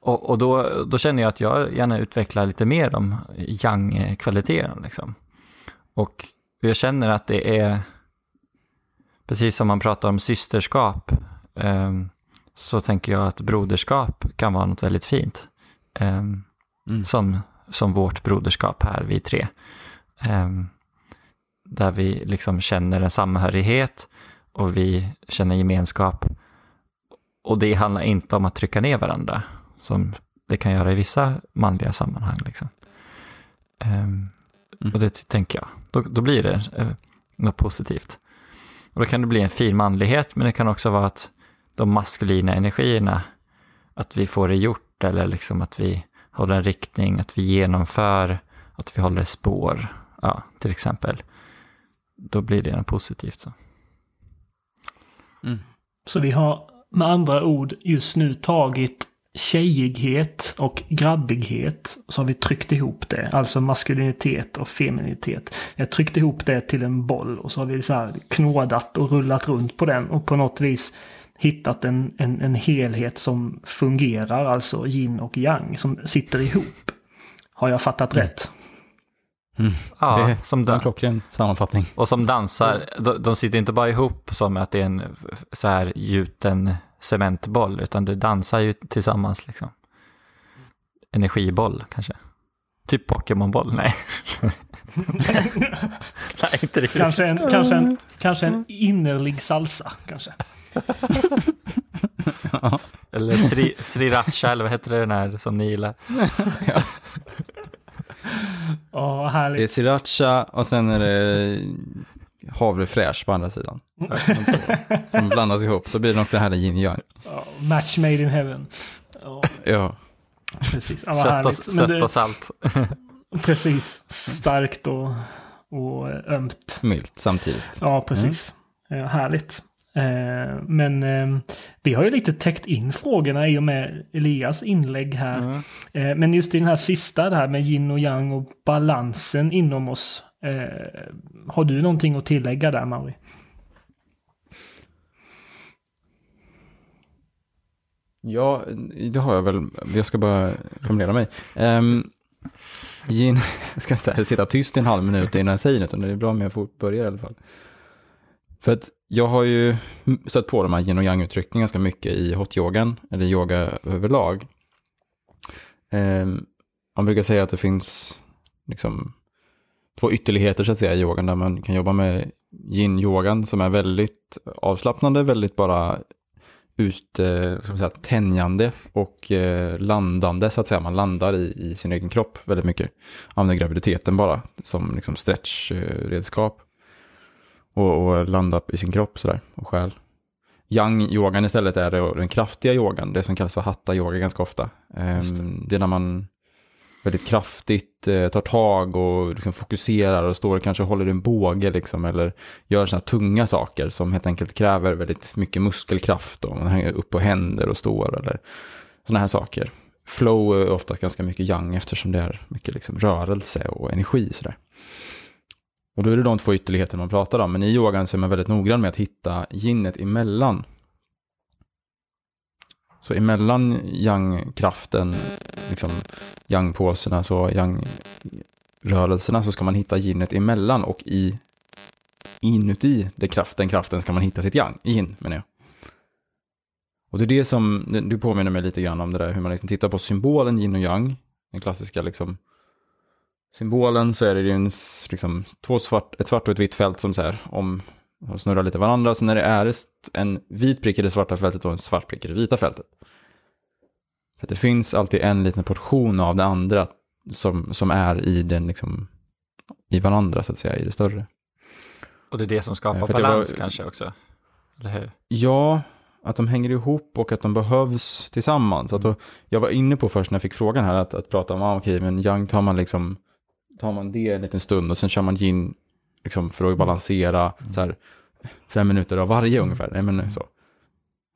och, och då, då känner jag att jag gärna utvecklar lite mer de yang-kvaliteterna. Liksom. Och jag känner att det är, precis som man pratar om systerskap, um, så tänker jag att broderskap kan vara något väldigt fint. Um, mm. som som vårt broderskap här, vi tre. Um, där vi liksom känner en samhörighet och vi känner gemenskap. Och det handlar inte om att trycka ner varandra, som det kan göra i vissa manliga sammanhang. Liksom. Um, mm. Och det tänker jag, då, då blir det uh, något positivt. Och då kan det bli en fin manlighet, men det kan också vara att de maskulina energierna, att vi får det gjort eller liksom att vi håller en riktning, att vi genomför, att vi håller spår, ja, till exempel. Då blir det något positivt. Så. Mm. så vi har med andra ord just nu tagit tjejighet och grabbighet. Så har vi tryckt ihop det. Alltså maskulinitet och feminitet. Vi har tryckt ihop det till en boll och så har vi så här knådat och rullat runt på den och på något vis hittat en, en, en helhet som fungerar, alltså yin och yang, som sitter ihop. Har jag fattat Mm. rätt? Ja, det är som en klockren sammanfattning. och som dansar. De, de sitter inte bara ihop som att det är en så här gjuten cementboll, utan det dansar ju tillsammans liksom. Energiboll kanske. Typ Pokémonboll, nej. nej, inte riktigt. Kanske en, kanske en, kanske en innerlig salsa, kanske. Eller sri, sriracha, eller vad heter det den här som ni gillar? Ja, vad Det är härligt. sriracha och sen är det havrefräsch på andra sidan. Som blandas ihop. Då blir det också här yin yang. Ja, match made in heaven. Ja, Ja. precis. Ja, Sött och, härligt. Sött det- och salt. Precis. Starkt och, och ömt. Milt samtidigt. Ja, precis. Eh, härligt. Eh, men eh, vi har ju lite täckt in frågorna i och med Elias inlägg här. Mm. Eh, men just i den här sista, det här med yin och yang och balansen inom oss. Har du någonting att tillägga där, Mauri? Ja, det har jag väl. Jag ska bara formulera mig. Um, yin, jag ska inte sitta tyst i en halv minut innan jag säger något, utan det är bra om jag får börja i alla fall. För att jag har ju stött på de här yin och yang-uttrycken ganska mycket i hotyogan, eller yoga överlag. Ehm, man brukar säga att det finns liksom två ytterligheter så att säga i yogan, där man kan jobba med yin-yogan som är väldigt avslappnande, väldigt bara ut, eh, ska man säga, tänjande och eh, landande så att säga. Man landar i, i sin egen kropp väldigt mycket. Använder graviditeten bara som liksom stretchredskap. Och, och landa i sin kropp sådär och själ. Yang-yogan istället är det, den kraftiga yogan, det som kallas för hatta-yoga ganska ofta. Det. Ehm, det är när man väldigt kraftigt eh, tar tag och liksom fokuserar och står och kanske håller en båge liksom, eller gör sådana tunga saker som helt enkelt kräver väldigt mycket muskelkraft och man hänger upp på händer och står eller sådana här saker. Flow är ofta ganska mycket yang eftersom det är mycket liksom rörelse och energi sådär. Och då är det de två ytterligheter man pratar om, men i yogan så är man väldigt noggrann med att hitta yinet emellan. Så emellan yang-kraften, liksom yang-påserna, så yang-rörelserna så ska man hitta yinet emellan och i inuti det kraften, kraften ska man hitta sitt yang, yin menar jag. Och det är det som, du påminner mig lite grann om det där hur man liksom tittar på symbolen yin och yang, den klassiska liksom symbolen så är det ju en, liksom, två svart, ett svart och ett vitt fält som så här, om de snurrar lite varandra. Så när det är en vit prick i det svarta fältet och en svart prick i det vita fältet. För att det finns alltid en liten portion av det andra som, som är i den liksom, i varandra så att säga, i det större. Och det är det som skapar för att det var- balans kanske också. Eller hur? Ja, att de hänger ihop och att de behövs tillsammans. Att då, jag var inne på först när jag fick frågan här att, att prata om, ah, okej, men yang tar man liksom, tar man det en liten stund och sen kör man yin liksom för att balansera så här, fem minuter av varje ungefär. Nej, men så.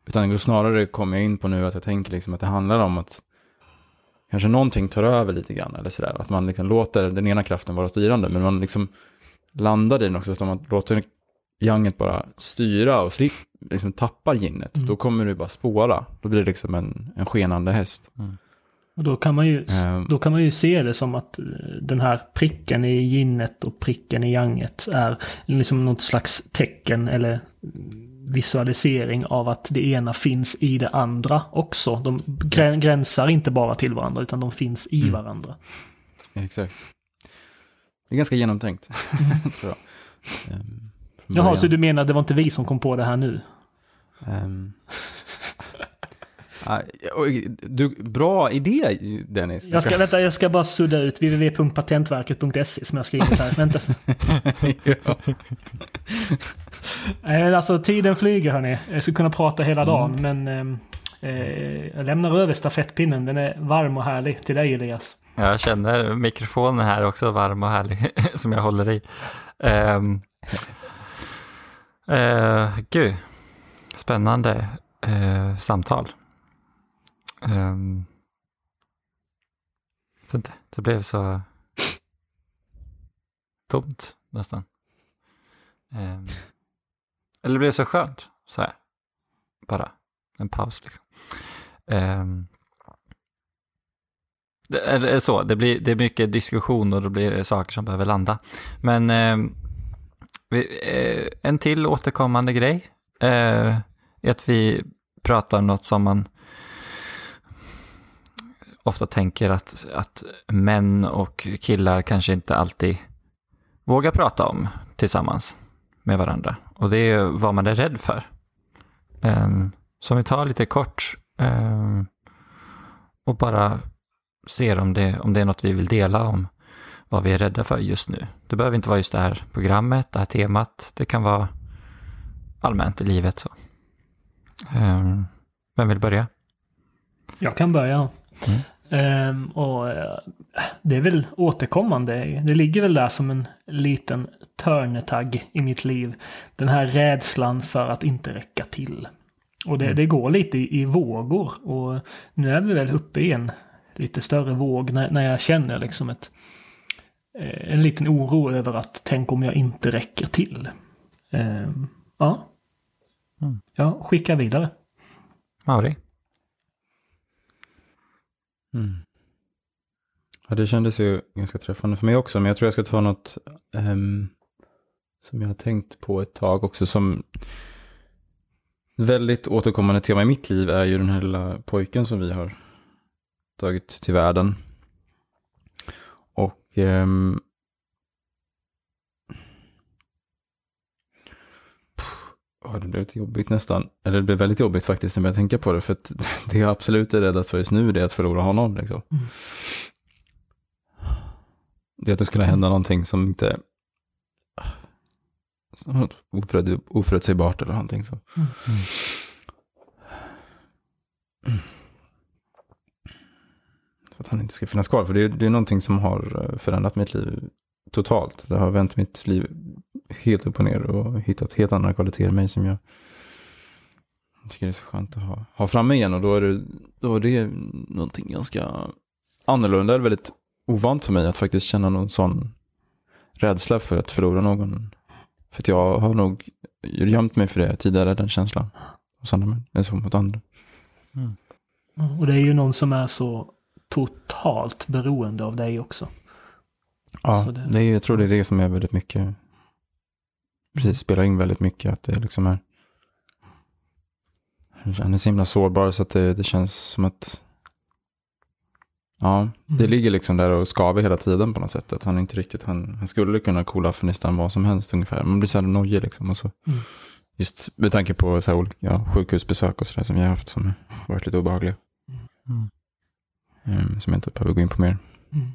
Utan snarare kommer jag in på nu att jag tänker liksom att det handlar om att kanske någonting tar över lite grann eller sådär. Att man liksom låter den ena kraften vara styrande, men man liksom landar i den också, så att man låter yanget bara styra och slip, liksom tappar ginnet, Mm. då kommer det bara spåra. Då blir det liksom en, en skenande häst. Och då kan man ju, Ehm. då kan man ju se det som att eh, den här pricken i ginnet och pricken i yanget är liksom något slags tecken eller visualisering av att det ena finns i det andra också. De grä- gränsar inte bara till varandra utan de finns i Mm. varandra. Exakt. Det är ganska genomtänkt, tror jag. Ehm, från Jaha, så du menar det var inte vi som kom på det här nu? Ehm. Du, bra idé Dennis. Jag ska, vänta, jag ska bara sudda ut www.patentverket.se som jag skrivit här. Vänta. ja. Eh, Alltså tiden flyger hörni. Jag skulle kunna prata hela Mm. dagen men ehm, eh, jag lämnar över stafettpinnen. Den är varm och härlig till dig Elias. Jag känner mikrofonen här också varm och härlig som jag håller i. Um, uh, gud, spännande uh, samtal. Um, så inte, det blev så tomt nästan. Um, eller det blev så skönt så här. Bara en paus liksom. Um, det är så, det, blir, det är mycket diskussion och då blir det saker som behöver landa. Men eh, en till återkommande grej eh, är att vi pratar om något som man ofta tänker att, att män och killar kanske inte alltid vågar prata om tillsammans med varandra. Och det är vad man är rädd för. Um, så om vi tar lite kort um, och bara ser om det, om det är något vi vill dela om vad vi är rädda för just nu. Det behöver inte vara just det här programmet, det här temat. Det kan vara allmänt i livet. så. Um, vem vill börja? Jag kan börja. Mm. Um, och uh, det är väl återkommande. Det ligger väl där som en liten törnetagg i mitt liv. Den här rädslan för att inte räcka till. Och det, mm. det går lite i, i, vågor. Och nu är vi väl uppe i en lite större våg när, när jag känner liksom ett, uh, en liten oro över att tänk om jag inte räcker till. Um, ja. Mm. Jag skickar vidare. Mauri? Mm. Ja, det kändes ju ganska träffande för mig också, men jag tror jag ska ta något um, som jag har tänkt på ett tag också som väldigt återkommande tema i mitt liv är ju den här lilla pojken som vi har tagit till världen. Och um, Ja, det blev lite jobbigt nästan. Eller det blev väldigt jobbigt faktiskt när jag tänker på det. För att det jag absolut är räddast för just nu det är att förlora honom. Liksom. Mm. Det är att det skulle hända någonting som inte... Som oförut, oförutsägbart eller någonting. Så. Mm. Mm. Så att han inte ska finnas kvar. För det är, det är någonting som har eh, förändrat mitt liv totalt. Det har vänt mitt liv helt upp och ner och hittat helt andra kvaliteter i mig som jag tycker det är så skönt att ha, ha framme igen. Och då är, det, då är det någonting ganska annorlunda, eller väldigt ovant för mig att faktiskt känna någon sån rädsla för att förlora någon. För att jag har nog gömt mig för det tidigare, den känslan. Hos andra män, så mot andra. Mm. Och det är ju någon som är så totalt beroende av dig också. Ja, det... Det är, jag tror det är det som är väldigt mycket precis spelar in väldigt mycket. Att det liksom är... Han är så himla sårbar så att det, det känns som att... Ja, mm. det ligger liksom där och skaver hela tiden på något sätt. Att han inte riktigt, han, han skulle kunna coola för nästan vad som helst ungefär. Man blir så här nojig liksom. Och så. Mm. Just med tanke på så här olika ja, sjukhusbesök och sådär som vi har haft som varit lite obehagliga. Mm. Um, som jag inte behöver gå in på mer. Mm.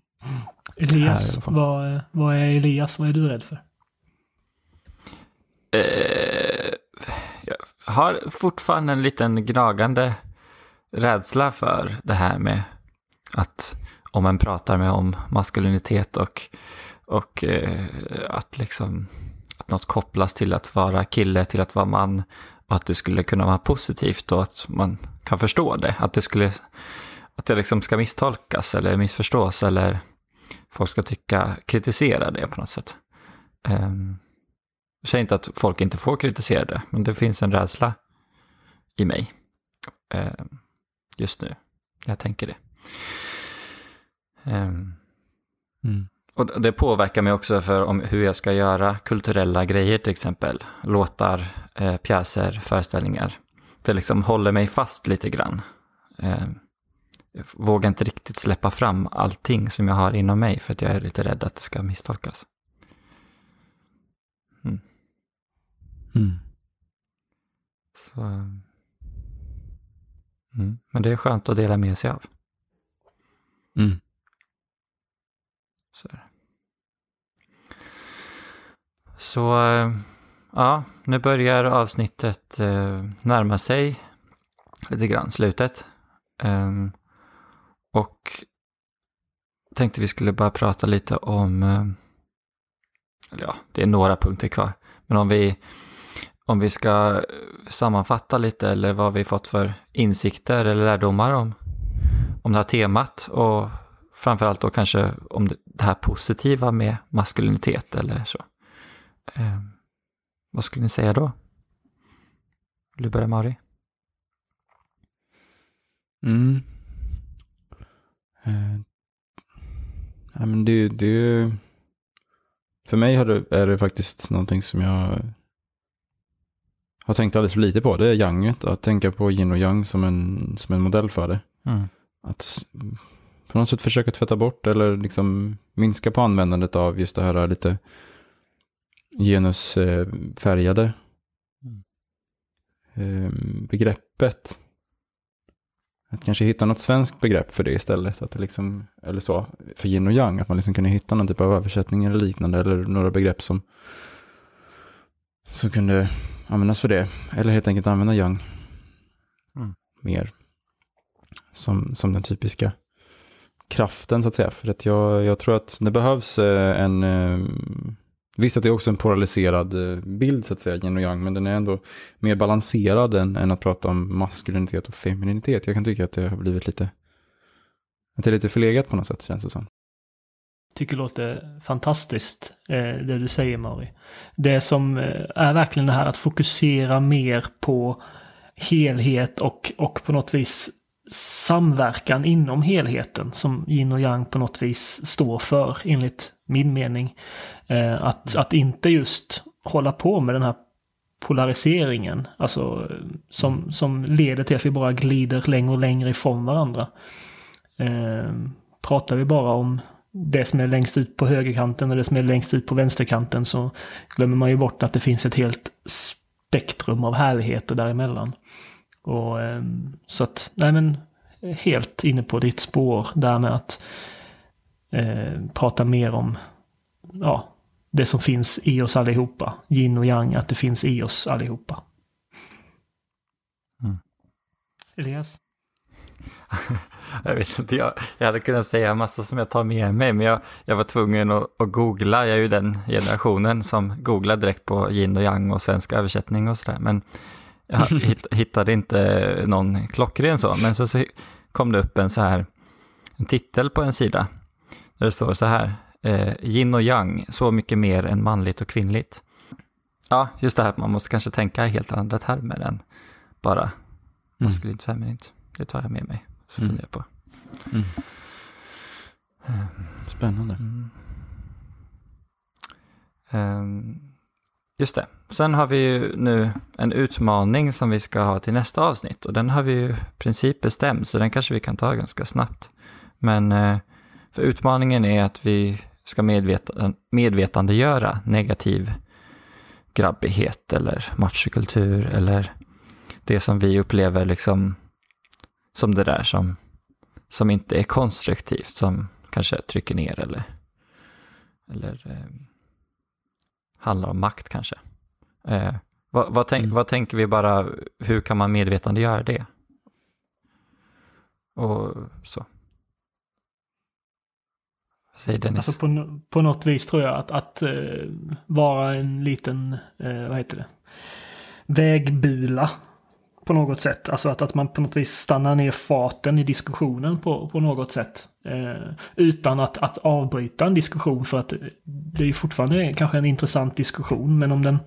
Elias, vad, vad är Elias? Vad är du rädd för? Eh, jag har fortfarande en liten gnagande rädsla för det här med att om man pratar med om maskulinitet och, och eh, att liksom att något kopplas till att vara kille, till att vara man och att det skulle kunna vara positivt och att man kan förstå det. Att det skulle att det liksom ska misstolkas eller missförstås eller folk ska tycka, kritisera det på något sätt. Um, jag säger inte att folk inte får kritisera det, men det finns en rädsla i mig eh, just nu. Jag tänker det. Eh, mm. Och det påverkar mig också för om hur jag ska göra kulturella grejer till exempel. Låtar, eh, pjäser, föreställningar. Det liksom håller mig fast lite grann. Eh, jag vågar inte riktigt släppa fram allting som jag har inom mig för att jag är lite rädd att det ska misstolkas. Mm. Så, mm. Men det är skönt att dela med sig av. Mm. Så, Så ja, nu börjar avsnittet eh, närma sig lite grann slutet. Um, och tänkte vi skulle bara prata lite om, eh, eller ja, det är några punkter kvar, men om vi om vi ska eh, sammanfatta lite eller vad vi fått för insikter eller lärdomar om om det här temat och framförallt då kanske om det, här positiva med maskulinitet eller så. Eh, vad skulle ni säga då? Vill du börja Mari? Mm. Eh, ja, men det, det är ju... För mig har det, är det faktiskt någonting som jag har tänkt alldeles för lite på. Det är yanget, att tänka på yin och yang som en, som en modell för det. Mm. Att på något sätt försöka tvätta bort eller liksom minska på användandet av just det här lite genusfärgade Mm. eh, begreppet. Att kanske hitta något svenskt begrepp för det istället. Att det liksom, eller så, för yin och yang. Att man liksom kunde hitta någon typ av översättning eller liknande. Eller några begrepp som, som kunde användas för det. Eller helt enkelt använda yang Mm. mer. Som, som den typiska kraften så att säga. För att jag, jag tror att det behövs eh, en... eh, Visst att det är också en polariserad eh, bild så att säga, yin och yang, men den är ändå mer balanserad än, än att prata om maskulinitet och femininitet. Jag kan tycka att det har blivit lite... Att det är lite förlegat på något sätt känns det som. Tycker låter fantastiskt, eh, det du säger Mari. Det som eh, är verkligen det här att fokusera mer på helhet och, och på något vis samverkan inom helheten som yin och yang på något vis står för enligt min mening. Eh, att, att inte just hålla på med den här polariseringen, alltså som, som leder till att vi bara glider längre och längre ifrån varandra. Pratar vi bara om det som är längst ut på högerkanten och det som är längst ut på vänsterkanten så glömmer man ju bort att det finns ett helt spektrum av härligheter däremellan. Och eh, så att, nej men helt inne på ditt spår där med att eh, prata mer om ja, det som finns i oss allihopa. Yin och yang, att det finns i oss allihopa. Mm. Elias? Jag vet inte, jag, jag hade kunnat säga massa som jag tar med mig, men jag, jag var tvungen att, att googla. Jag är ju den generationen som googlar direkt på yin och yang och svensk översättning och sådär. Men jag hitt, hittade inte någon klockren så. Men så, så kom det upp en så här, en titel på en sida. Där det står så här, eh, yin och yang, så mycket mer än manligt och kvinnligt. Ja, just det här att man måste kanske tänka i helt andra termer än bara maskulint feminint. Det tar jag med mig, så Mm. funderar jag på. Mm. Spännande. Mm. Ehm, just det. Sen har vi ju nu en utmaning som vi ska ha till nästa avsnitt och den har vi ju i princip bestämt så den kanske vi kan ta ganska snabbt. Men eh, för utmaningen är att vi ska medveta, medvetandegöra negativ grabbighet eller machokultur eller det som vi upplever liksom som det där som, som inte är konstruktivt, som kanske trycker ner eller, eller eh, handlar om makt kanske. Eh, vad, vad, tänk, Mm. vad tänker vi bara, hur kan man medvetandegöra det? Och så. Säger Dennis? Alltså på, på något vis tror jag att, att eh, vara en liten, eh, vad heter det, vägbula på något sätt. Alltså att, att man på något vis stannar ner farten i diskussionen på, på något sätt. Eh, utan att, att avbryta en diskussion för att det är ju fortfarande kanske en intressant diskussion. Men om den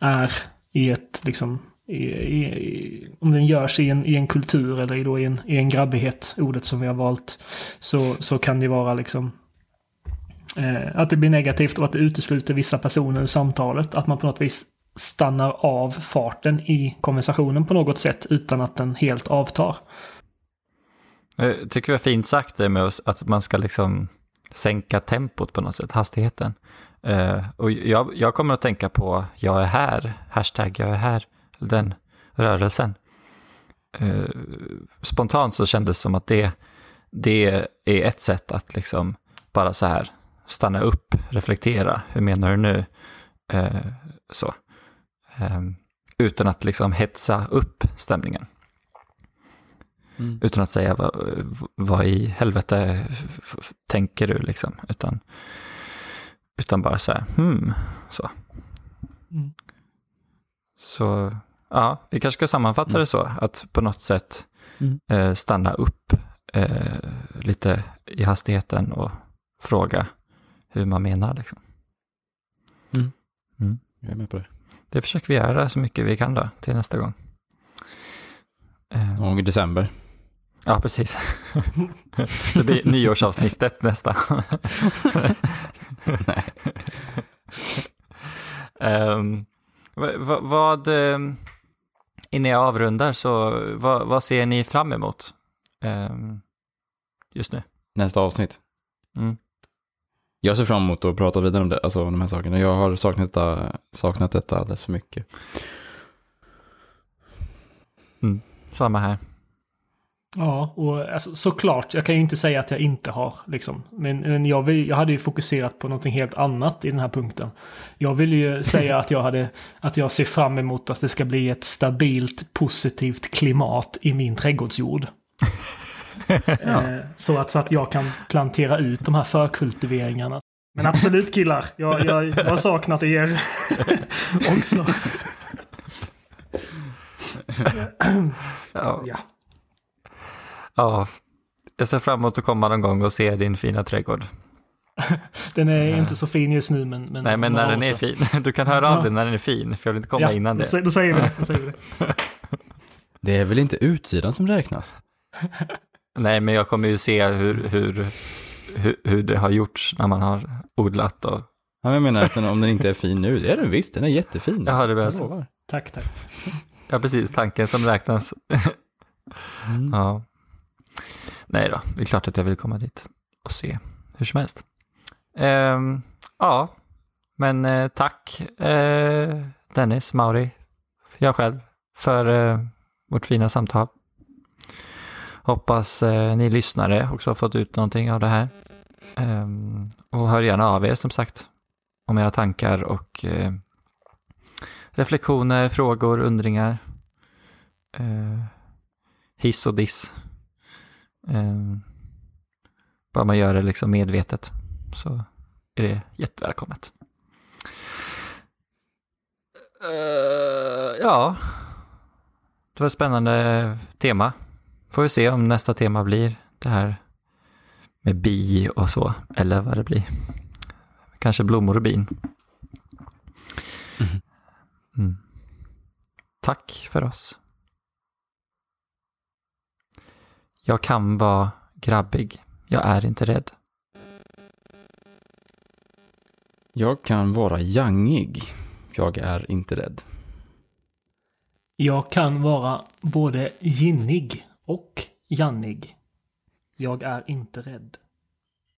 är i ett liksom i, i, i, om den görs i en, i en kultur eller i, då i, en, i en grabbighet, ordet som vi har valt, så, så kan det vara liksom eh, att det blir negativt och att det utesluter vissa personer ur samtalet. Att man på något vis stannar av farten i konversationen på något sätt utan att den helt avtar. Jag tycker vi har fint sagt det med oss, att man ska liksom sänka tempot på något sätt, hastigheten. Eh, och jag, jag kommer att tänka på jag är här, hashtag jag är här, den rörelsen. Eh, spontant så kändes det som att det, det är ett sätt att liksom bara så här stanna upp, reflektera, hur menar du nu? Eh, så. Eh, utan att liksom hetsa upp stämningen. Mm. Utan att säga vad, vad i helvete tänker du liksom. Utan, utan bara säga hmm, så. Mm. Så ja, vi kanske ska sammanfatta Mm. det så. Att på något sätt Mm. eh, stanna upp eh, lite i hastigheten och fråga hur man menar. Liksom. Jag är med på det. Det försöker vi göra så mycket vi kan då till nästa gång. Någon gång i december. Ja, precis. Det blir nyårsavsnittet nästa. um, vad, vad, ehm, innan jag avrundar, så vad, vad ser ni fram emot um, just nu? Nästa avsnitt. Mm. Jag ser fram emot att prata vidare om det, alltså om de här sakerna. Jag har saknat detta, saknat detta alldeles för mycket. Samma här. Ja, och alltså, såklart, jag kan ju inte säga att jag inte har. Liksom. Men, men jag, vill, jag hade ju fokuserat på någonting helt annat i den här punkten. Jag vill ju säga att jag, hade, att jag ser fram emot att det ska bli ett stabilt positivt klimat i min trädgårdsjord. eh, så, att, så att jag kan plantera ut de här förkultiveringarna. Men absolut killar, jag, jag, jag har saknat er också. Ja. Ja. ja, jag ser fram emot att komma någon gång och se din fina trädgård. Den är inte så fin just nu men... men Nej, men när den år är fin. Du kan höra av Ja. dig när den är fin, för jag vill inte komma innan då, det. Då säger vi det. Då säger vi det. Det är väl inte utsidan som räknas? Nej, men jag kommer ju se hur, hur, hur, hur det har gjorts när man har odlat och... Ja, men jag menar att den, om den inte är fin nu, det är den visst, den är jättefin. Jag hörde väl Jag så. Tack, tack. Ja, precis, tanken som räknas. Mm. Ja. Nej då, det är klart att jag vill komma dit och se hur som helst. Ehm, ja, men eh, tack eh, Dennis, Mauri, jag själv för eh, vårt fina samtal. Hoppas eh, ni lyssnare också har fått ut någonting av det här. Um, och hör gärna av er som sagt om era tankar och eh, reflektioner, frågor, undringar. Eh, hiss och diss. Eh, bara man gör det liksom medvetet så är det jättevälkommet. Uh, ja, det var ett spännande tema. Får vi se om nästa tema blir det här med bi och så, eller vad det blir. Kanske blommor och bin. Mm. Tack för oss. Jag kan vara grabbig. Jag är inte rädd. Jag kan vara jangig. Jag är inte rädd. Jag kan vara både ginnig och jannig. Jag är inte rädd.